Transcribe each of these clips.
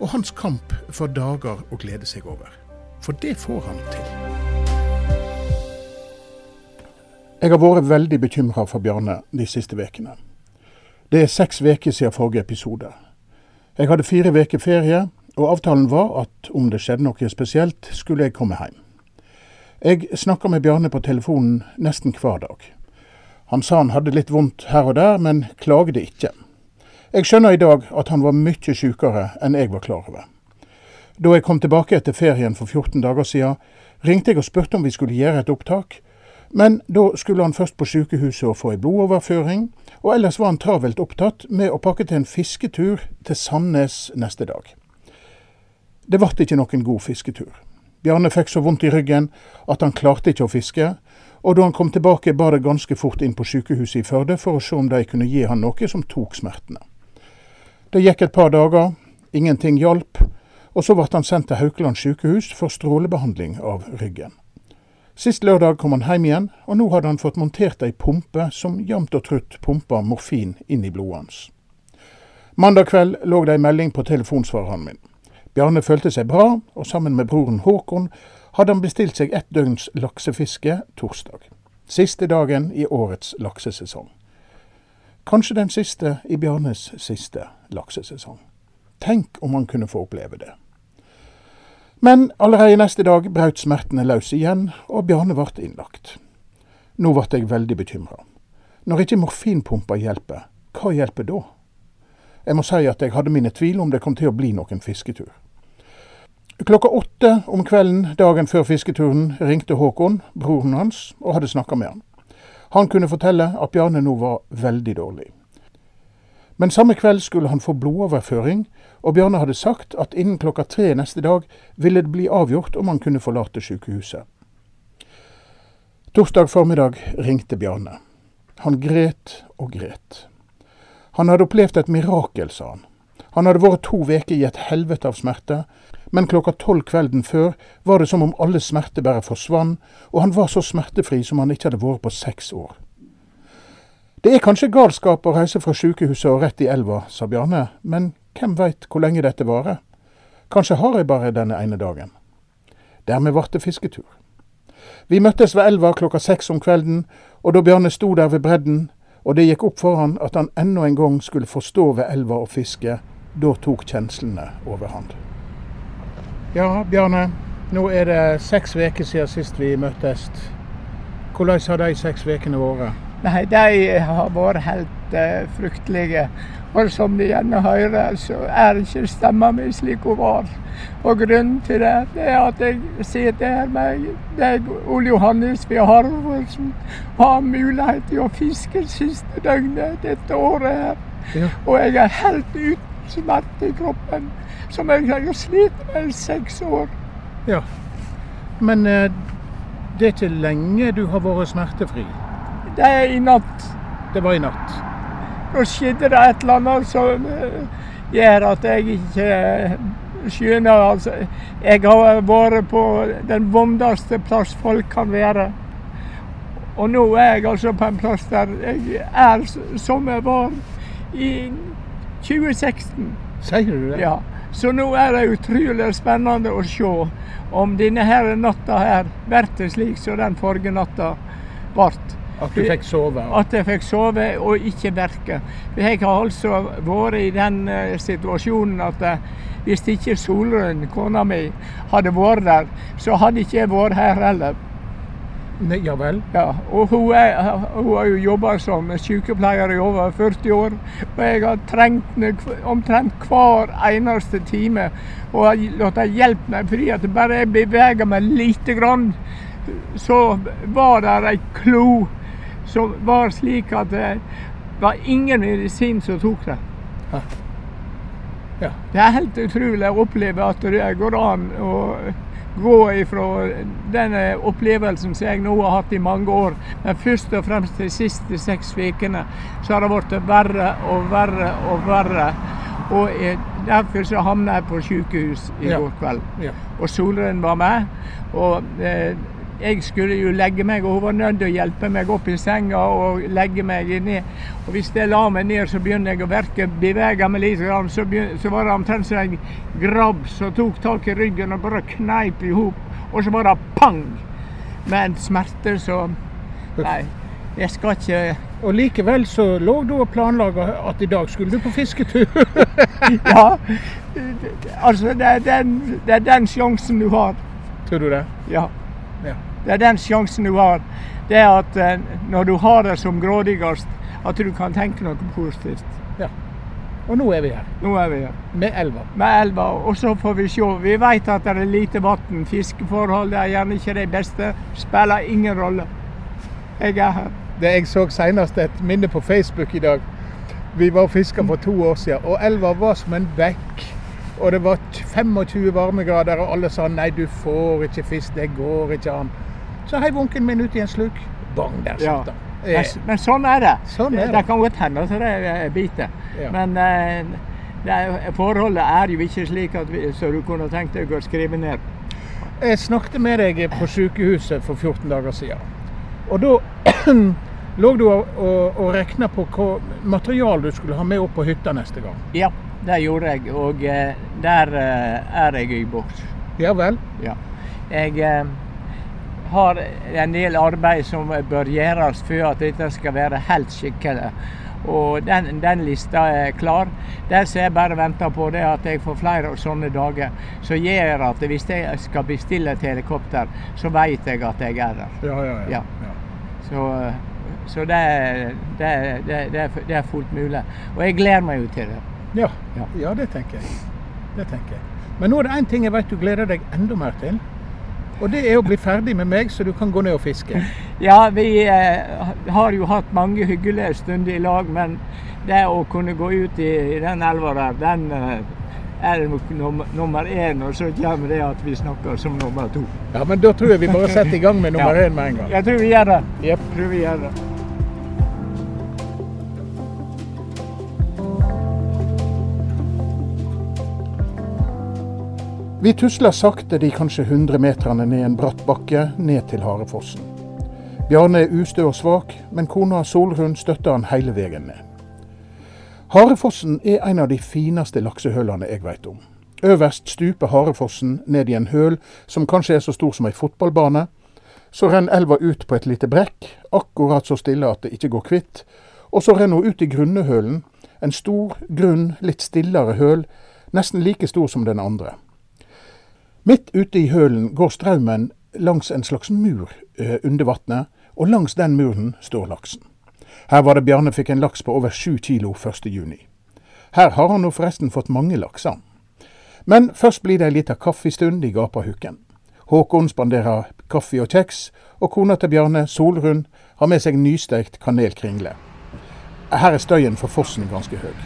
og hans kamp for dager å glede seg over. For det får han til. Jeg har vært veldig bekymra for Bjarne de siste ukene. Det er seks uker siden forrige episode. Jeg hadde fire uker ferie, og avtalen var at om det skjedde noe spesielt, skulle jeg komme hjem. Jeg snakka med Bjarne på telefonen nesten hver dag. Han sa han hadde litt vondt her og der, men klagde ikke. Jeg skjønner i dag at han var mye sykere enn jeg var klar over. Da jeg kom tilbake etter ferien for 14 dager siden, ringte jeg og spurte om vi skulle gjøre et opptak, men da skulle han først på sykehuset og få ei blodoverføring, og ellers var han travelt opptatt med å pakke til en fisketur til Sandnes neste dag. Det ble ikke noen god fisketur. Bjarne fikk så vondt i ryggen at han klarte ikke å fiske, og da han kom tilbake bar det ganske fort inn på sykehuset i Førde for å se om de kunne gi han noe som tok smertene. Det gikk et par dager, ingenting hjalp, og så ble han sendt til Haukeland sykehus for strålebehandling av ryggen. Sist lørdag kom han hjem igjen, og nå hadde han fått montert ei pumpe som jevnt og trutt pumpa morfin inn i blodet hans. Mandag kveld lå det ei melding på telefonsvareren min. Bjarne følte seg bra, og sammen med broren Håkon hadde han bestilt seg ett døgns laksefiske torsdag. Siste dagen i årets laksesesong. Kanskje den siste i Bjarnes siste laksesesong. Tenk om han kunne få oppleve det. Men allerede neste dag brøt smertene løs igjen, og Bjarne ble innlagt. Nå ble jeg veldig bekymra. Når ikke morfinpumpa hjelper, hva hjelper da? Jeg må si at jeg hadde mine tvil om det kom til å bli noen fisketur. Klokka åtte om kvelden dagen før fisketuren ringte Håkon, broren hans, og hadde snakka med han. Han kunne fortelle at Bjarne nå var veldig dårlig. Men samme kveld skulle han få blodoverføring, og Bjarne hadde sagt at innen klokka tre neste dag ville det bli avgjort om han kunne forlate sykehuset. Torsdag formiddag ringte Bjarne. Han gret og gret. Han hadde opplevd et mirakel, sa han. Han hadde vært to uker i et helvete av smerte, men klokka tolv kvelden før var det som om alle smerter bare forsvant, og han var så smertefri som han ikke hadde vært på seks år. Det er kanskje galskap å reise fra sykehuset og rett i elva, sa Bjarne, men hvem veit hvor lenge dette varer? Kanskje har jeg bare denne ene dagen. Dermed ble det fisketur. Vi møttes ved elva klokka seks om kvelden, og da Bjarne sto der ved bredden, og det gikk opp for han at han enda en gang skulle få stå ved elva og fiske, da tok kjenslene overhånd. Ja, Bjarne. Nå er det seks uker siden sist vi møttes. Hvordan har de seks ukene vært? Nei, de har vært helt uh, fryktelige. Og som de gjerne hører, så er ikke stemma mi slik hun var. Og grunnen til det, det er at jeg sitter her med deg, Ole Johannes ved Harvardsen, har mulighet til å fiske siste døgnet dette året her. Ja. Og jeg er helt uten smerte i kroppen, som jeg har slitt med i seks år. Ja, Men eh, det er ikke lenge du har vært smertefri? Det er i natt. Det var i natt. Nå skjedde det et eller annet som eh, gjør at jeg ikke eh, skjønner altså, Jeg har vært på den vondeste plass folk kan være. Og nå er jeg altså på en plass der jeg er som jeg var i 2016. Sier du det? Ja. Så nå er det utrolig spennende å se om denne her natta her blir slik som den forrige natta ble. At du fikk sove? At jeg fikk sove og ikke verke. Jeg har altså vært i den uh, situasjonen at uh, hvis ikke Solrun, kona mi, hadde vært der, så hadde ikke jeg vært her heller. Ne, ja vel? Ja, og hun, er, hun har jo jobba som sykepleier i over 40 år. Og jeg har trengt omtrent hver eneste time og har latt hjelpe meg, fordi at bare jeg beveger meg lite grann, så var det ei klo som var slik at det var ingen medisin som tok det. Ja. Det er helt utrolig å oppleve at det går an å gå ifra den opplevelsen som jeg nå har hatt i mange år, men først og fremst de siste seks ukene, så har det blitt verre og verre og verre. Og jeg, Derfor så havna jeg på sykehus i Ja. går kveld. Ja. Og Solrun var med. Og eh, jeg skulle jo legge meg, og hun var nødt til å hjelpe meg opp i senga og legge meg ned. Og hvis jeg la meg ned, så begynner jeg å verke bevege meg litt. Så, begynner, så var det omtrent som en grabb som tok tak i ryggen og bare kneip i hop. Og så var det pang! Med en smerte som Nei, jeg skal ikke Og likevel så lå du og planla at i dag skulle du på fisketur. Ja. Altså, det er den, det er den sjansen du har. Tror du det? Ja. Ja. Det er den sjansen du har. Det er at eh, når du har det som grådigst, at du kan tenke noe positivt. Og nå er vi her. Nå er vi her Med elva. med elva, og så får vi se. Vi vet at det er lite vann. Fiskeforhold er gjerne ikke de beste. Spiller ingen rolle. Jeg er her. Det jeg så senest et minne på Facebook i dag. Vi var og fiska for to år siden, og elva var som en bekk. Og det var 25 varmegrader, og alle sa nei, du får ikke fisk, det går ikke an. Så heiv onkelen min ut i en sluk. Bang, der satt han. Men, Eh, men sånn er det. Sånn er det. det. kan godt hende at det er biter. Ja. Men eh, det er, forholdet er jo ikke slik at vi, så du kunne tenkt deg å skrive ned. Jeg snakket med deg på sykehuset for 14 dager siden. Og da lå du og, og, og regna på hva materiale du skulle ha med opp på hytta neste gang. Ja, det gjorde jeg. Og eh, der eh, er jeg i boks. Ja vel? Ja. Jeg eh, har en del arbeid som bør gjøres før at dette skal være helt skikkelig. Og den, den lista er klar. Det som jeg bare venter på, det er at jeg får flere sånne dager som gjør at hvis jeg skal bestille et helikopter, så vet jeg at jeg er der. Ja, ja, Ja. Så, eh, så det, det, det, det er fullt mulig. Og jeg gleder meg jo til det. Ja, Ja. ja det tenker jeg. Det tenker jeg. Men nå er det én ting jeg vet du gleder deg enda mer til. Og det er å bli ferdig med meg, så du kan gå ned og fiske. Ja, vi eh, har jo hatt mange hyggelige stunder i lag, men det å kunne gå ut i, i den elva der, den eh, er nok nummer, nummer én. Og så kommer det at vi snakker som nummer to. Ja, Men da tror jeg vi bare setter i gang med nummer Ja. én med en gang. Jeg tror vi gjør det. Yep. Jeg tror vi gjør det. Vi tusler sakte de kanskje 100 meterne ned en bratt bakke, ned til Harefossen. Bjarne er ustø og svak, men kona Solrun støtter han hele veien ned. Harefossen er en av de fineste laksehølene jeg vet om. Øverst stuper Harefossen ned i en høl som kanskje er så stor som ei fotballbane. Så renner elva ut på et lite brekk, akkurat så stille at det ikke går kvitt. Og så renner hun ut i grunnehølen, en stor, grunn, litt stillere høl, nesten like stor som den andre. Midt ute i hølen går strømmen langs en slags mur eh, under vannet, og langs den muren står laksen. Her var det Bjarne fikk en laks på over sju kilo 1. juni. Her har han nå forresten fått mange lakser. Men først blir det ei lita kaffestund i gapahuken. Håkon spanderer kaffe og kjeks, og kona til Bjarne, Solrun, har med seg nysteikt kanelkringle. Her er støyen for fossen ganske høy.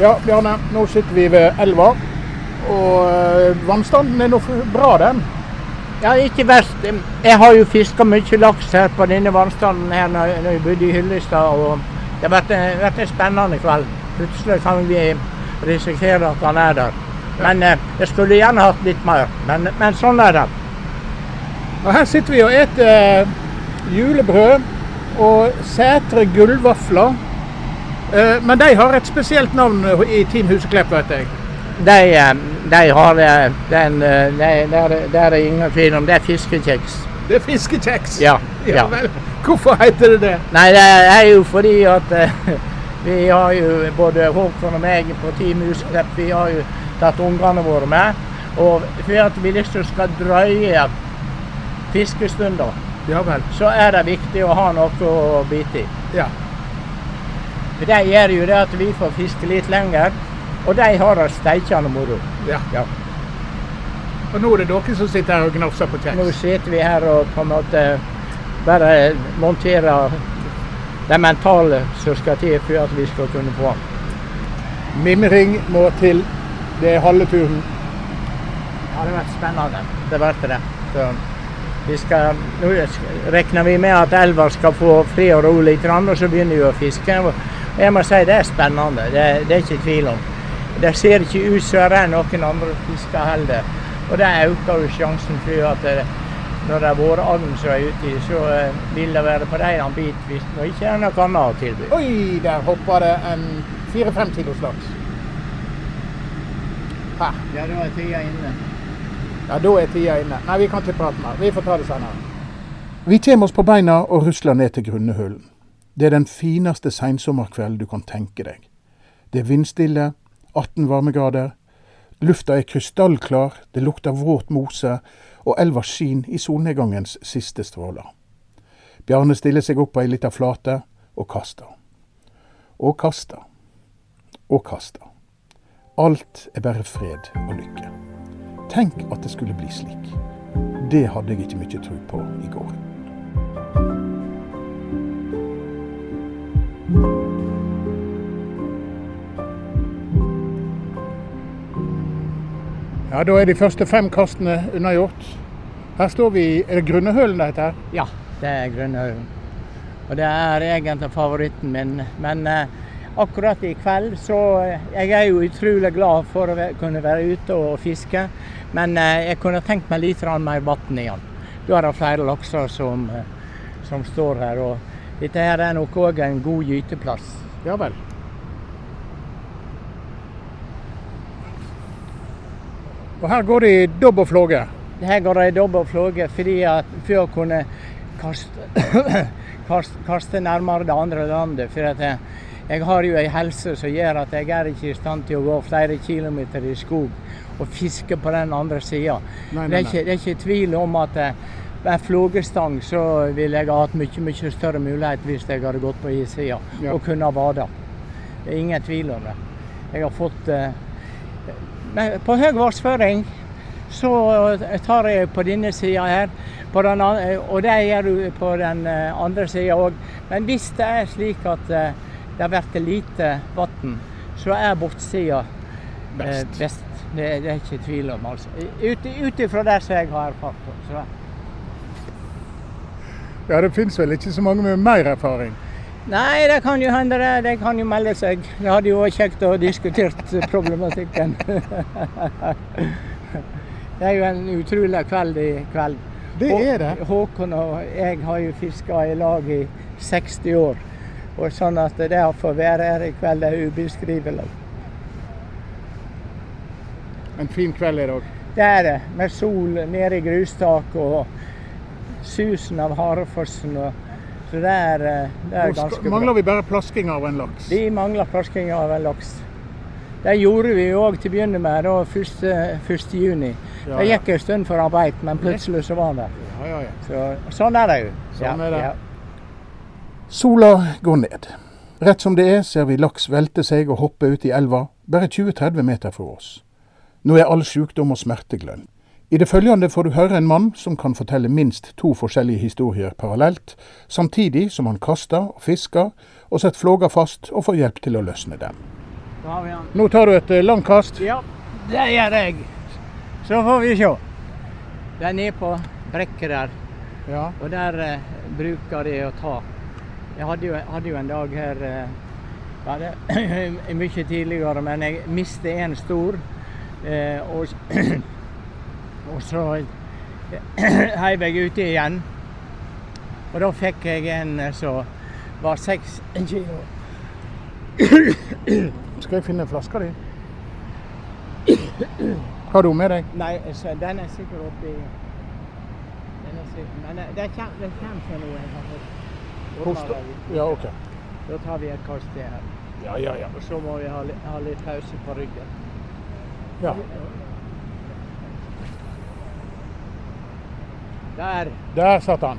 Ja, Bjarne, nå sitter vi ved elva. Og øh, vannstanden er nå bra, den. Ja, ikke verst. Jeg har jo fiska mye laks her på denne vannstanden her når, jeg bodde i Hyllestad. og Det har vært, en- vært en spennende kveld. Plutselig kan vi risikere at han er der. Men eh, jeg skulle gjerne hatt litt mer. Men, men sånn er det. Og her sitter vi og eter øh, julebrød og Sætre gullvafler. Eh, Men de har et spesielt navn i Team Huseklepp, vet jeg. De, eh, de har eh, den eh, de, der, der er ingen tvil om. Det er fiskekjeks. Det er fiskekjeks. Ja, ja ja. vel. Hvorfor heter det det? Nei, det er jo fordi at eh, vi har jo både Håkon og meg på Team Husklepp, vi har jo tatt ungene våre med. Og for at vi liksom skal drøye fiskestunder, Ja vel. så er det viktig å ha noe å bite i. Ja. For det gjør jo det at vi får fiske litt lenger, og de har det steikende moro. ja. Ja. Og nå er det dere som sitter her og gnafser på Nå sitter vi her og på en måte bare monterer det mentale som skal til for at vi skal kunne få den. Mimring må til. Det er halve turen. Ja, det har vært spennende. Det ble det. Så vi skal, nå regner vi med at elva skal få fri og ro litt, og så begynner vi å fiske. Jeg må si det er spennende. Det, det er ikke tvil om. Det ser ikke ut som det er noen andre fisker heller. Og det øker jo sjansen for at det, når det har vært agn som er ute, så eh, vil det være på dem en bit hvis det ikke er noe annet å tilby. Oi, der hoppa det en fire-fem kilos laks. Ja, da er tida inne. Ja, da er tida inne. Nei, vi kan ikke prate mer. Vi får ta det senere. Vi kommer oss på beina og rusler ned til Grunnehullen. Det er den fineste sensommerkvelden du kan tenke deg. Det er vindstille, 18 varmegrader. Lufta er krystallklar, det lukter våt mose, og elva skinner i solnedgangens siste stråler. Bjarne stiller seg opp på ei lita flate og kaster. Og kaster. Og kaster. Alt er bare fred og lykke. Tenk at det skulle bli slik. Det hadde jeg ikke mye tro på i går. Ja, Da er de første fem kastene unnagjort. Her står vi i Er det Grunnehølen det heter? Ja, det er Grunnehølen. Og det er egentlig favoritten min. Men eh, akkurat i kveld så eh, Jeg er jo utrolig glad for å kunne være ute og fiske. Men eh, jeg kunne tenkt meg litt mer vann igjen. Da er det flere lakser som, eh, som står her. Og dette her er nok òg en god gyteplass. Ja vel. Og her går det i dobb og flåge. Her går det i dobb og flåge fordi at for å kunne kaste, kaste, nærmere det andre landet. For at jeg, jeg har jo ei helse som gjør at jeg er ikke i stand til å gå flere kilometer i skog og fiske på den andre sida. Det, det er ikke tvil om at eh, med flågestang så ville jeg ha hatt mye mye større mulighet hvis jeg hadde gått på issida Ja. og kunne ha bada. Er ingen tvil om det. Jeg har fått Men på høy vassføring så tar jeg på denne sida her, på den, an- eh, og det gjør du på den eh, andre sida òg. Men hvis det er slik at eh, det blir lite vann, så er bortsida eh, Best. best. Det, det er ikke tvil om, altså. Ut ifra det som jeg har erfart. Så. Ja, det fins vel ikke så mange med mer erfaring. Nei, det kan jo hende det. Det kan jo melde seg. Det hadde jo vært kjekt å diskutert problematikken. det er jo en utrolig kveld i kveld. Det er det. Håkon og jeg har jo fiska i lag i 60 år. Og sånn at det å få være her i kveld er ubeskrivelig. En fin kveld i dag. Det er det. Med sol nede i grustaket og susen av Harefossen. Og, så det er, eh, det er ganske bra. mangler vi bare plasking av en laks. Vi mangler plasking av en laks. Det gjorde vi òg til å begynne med, da 1. 1. juni. Ja, Det ja. gikk en stund for arbeid, men plutselig så var han der. Ja, ja, ja. Så, sånn er det jo. Sånn er det. Ja. Sola går ned. Rett som det er ser vi laks velte seg og hoppe ut i elva, bare 20-30 meter fra oss. Nå er all sykdom og smerte glemt. I det følgende får du høre en mann som kan fortelle minst to forskjellige historier parallelt, samtidig som han kaster og fisker og setter flåga fast og får hjelp til å løsne han. Nå tar du et eh, langt kast. Ja, det gjør jeg. Så får vi se. Det er nede på brekket der, Ja. og der eh, bruker de å ta. Jeg hadde jo, hadde jo en dag her eh, ja, det, mye tidligere, men jeg mistet en stor. Eh, og, og så heiv jeg uti igjen. Og da fikk jeg en eh, som var seks kilo. Skal jeg finne flaska di? Har du med deg? Nei, så den er sikkert oppi den er sikkert, Men det- det kommer til noe jeg har fått. Ja, OK. Da tar vi et kast til her. Ja, ja, ja. Og så må vi ha, ha litt pause på ryggen. ja. Der, Der satt han.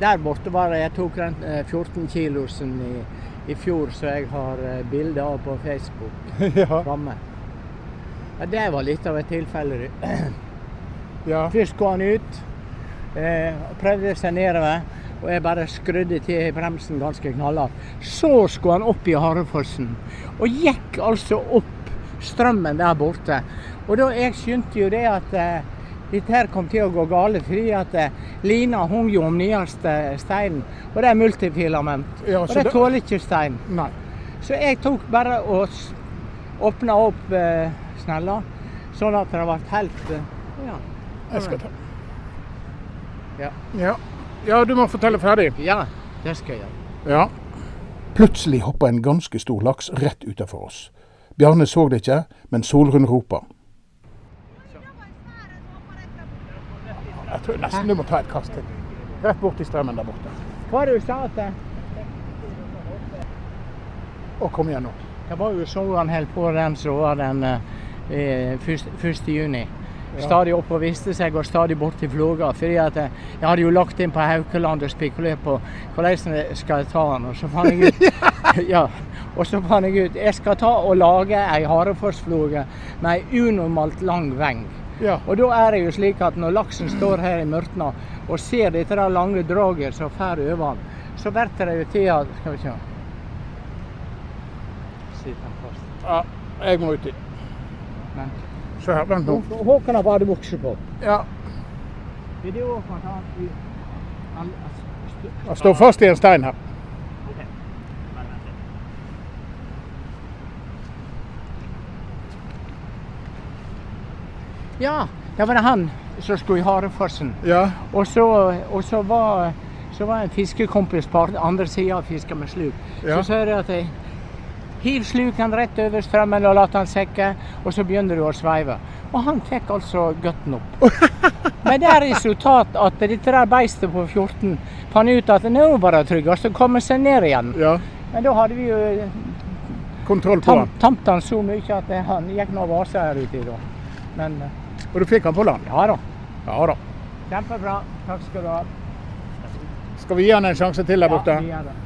der borte var det. Jeg tok den eh, 14 kilosen i, i fjor, så jeg har eh, bilde av på Facebook ja. framme. Ja, det var litt av et tilfelle. ja. Først går han ut, eh, prøvde seg nedover. Og jeg bare skrudde til bremsen ganske knallhardt. Så skulle han opp i Harefossen. Og gikk altså opp strømmen der borte. Og da jeg skjønte jo det at eh, dette her kom til å gå galt, fordi at eh, lina hung jo om nyeste steinen. Og det er multifilament. Ja, og det tåler ikke stein. Nei. Så jeg tok bare og åpna opp eh, snella, sånn at det ble helt eh, ja. Jeg skal ta. Ja. Ja. ja, du må fortelle ferdig. ja, det skal jeg gjøre. Ja. Plutselig hoppa en ganske stor laks rett utafor oss. Bjarne så det ikke, men Solrun roper. Jeg tror nesten du må ta et kast til. Rett bort i strømmen der borte. Hva var det du sa at det, Og kom igjen nå. det var jo så han holdt på den som var den eh, 1. juni. Stadig opp og viste seg, og stadig bort til Flåga. fordi at jeg, jeg hadde jo lagt inn på Haukeland og spekulert på hvordan jeg skal ta han. Og så fant jeg ut ja, og så fant jeg ut jeg skal ta og lage ei Harefossflåge med ei unormalt lang veng. Ja. Og da er det jo slik at når laksen står her i mørtna og ser dette der lange draget som fer over den, så blir det jo til at Skal vi se. Sitter han fast. ja. Jeg må uti. Men Se her, vent nå. Håkon har badebukse på. Ja. Er det også han- Han står fast i en stein her. Ok. Ja, det var det han som skulle i Harefossen. Ja. Og så, og så var så var en fiskekompis på andre sida og fiska med sluk. Ja. Så sa jeg at jeg hiv sluken rett over strømmen og la den sekke, og så begynner du å sveive. Og han fikk altså gutten opp. Men det er resultat at dette der beistet på 14 fant ut at nå var det tryggest å komme seg ned igjen. ja. Men da hadde vi jo Kontroll på tam, han. tamt han så mye at han gikk nå vaser her ute da. Men eh, Og du fikk han på land? ja da. Ja da. Kjempebra. Takk skal du ha. Skal vi gi han en sjanse til der borte? Ja, vi gjør det.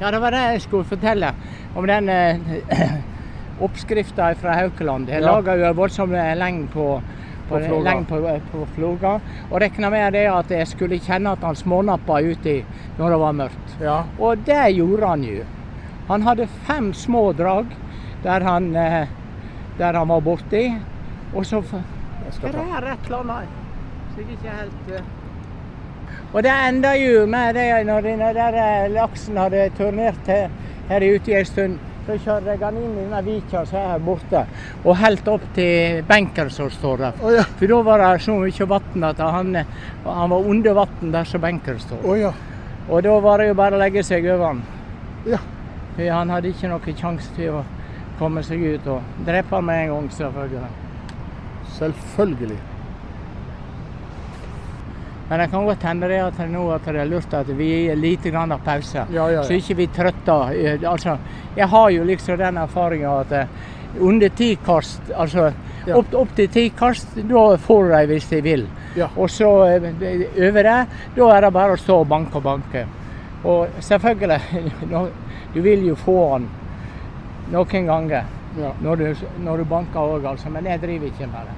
Ja, det var det jeg skulle fortelle om den eh, oppskrifta fra Haukeland. Jeg Ja. laga jo en voldsom lengd på, på, På leng på, på floga. Og regna med det at jeg skulle kjenne at han smånappa uti når det var mørkt. Ja. Og det gjorde han jo. Han hadde fem små drag der han, eh, der han var borti. Og så er det her rett land? et eller annet så jeg ikke helt eh. Og det enda jo med det når den der eh, laksen hadde turnert her, her ute i en stund. Så kjørte jeg han inn i denne vika som er her borte, og helt opp til benken som står der. Oh, ja. For da var det så mye vann at han, han var under vann der som benken står. Oh, ja. Og da var det jo bare å legge seg over han. Ja. For han hadde ikke noen sjanse til å komme seg ut og drepe ham med en gang, selvfølgelig. Selvfølgelig. Men det kan godt hende det at det nå at det er lurt at vi gir lite grann av pause. Ja, ja, ja. Så ikke vi trøtter. eh, Altså, jeg har jo liksom den erfaringa at eh, under ti kast, altså Ja. opp, opp til ti kast, da får de hvis de vil. Ja. Og så eh, over det, da er det bare å stå og banke og banke. Og selvfølgelig, du vil jo få han noen ganger Ja. når du, når du banker òg, altså. Men jeg driver ikke med det.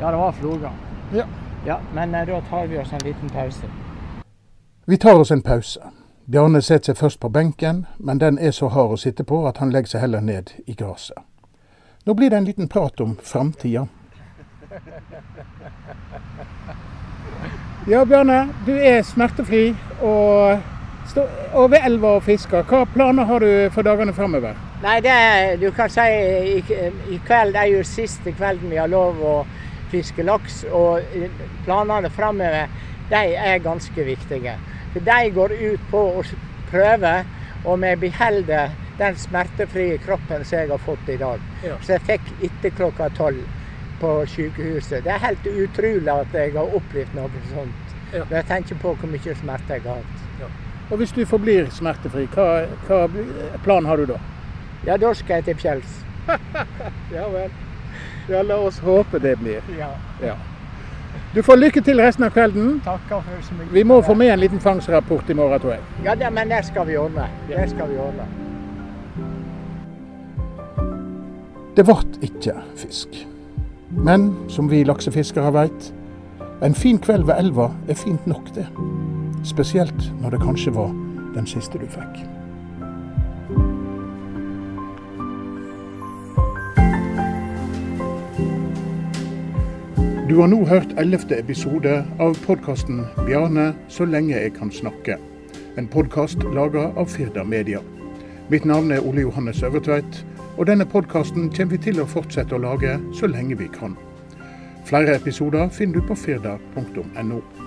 Ja, det var floga. Ja. Ja, men eh, da tar vi oss en liten pause. Vi tar oss en pause. Bjarne setter seg først på benken, men den er så hard å sitte på at han legger seg heller ned i gresset. Nå blir det en liten prat om framtida. Ja, Bjarne. Du er smertefri og står over elva og fisker. Hva planer har du for dagene framover? Nei, det du kan si i, i kveld er jo siste kvelden vi har lov å fiske laks. Og planene framover, de er ganske viktige. For de går ut på å prøve om jeg beholder den smertefrie kroppen som jeg har fått i dag. Ja. Så jeg fikk etter klokka tolv på sykehuset. Det er helt utrolig at jeg har opplevd noe sånt. Ja. Når jeg tenker på hvor mye smerte jeg har hatt. Og hvis du forblir smertefri, hva, hva plan har du da? Ja, da skal jeg til fjells. Ja vel. Ja, la oss håpe det blir. Ja. Ja. Du får lykke til resten av kvelden. Takker for så mye. Vi må få med en liten fangstrapport i morgen, tror jeg. Ja, det, men det skal vi ordne. Det skal vi ordne. Det ble ikke fisk. Men som vi laksefiskere veit, En fin kveld ved elva er fint nok, det. Spesielt når det kanskje var den siste du fikk. Du har nå hørt ellevte episode av podkasten 'Bjarne så lenge jeg kan snakke'. En podkast laga av Firda Media. Mitt navn er Ole Johannes Øvertveit, og denne podkasten kommer vi til å fortsette å lage så lenge vi kan. Flere episoder finner du på firda.no.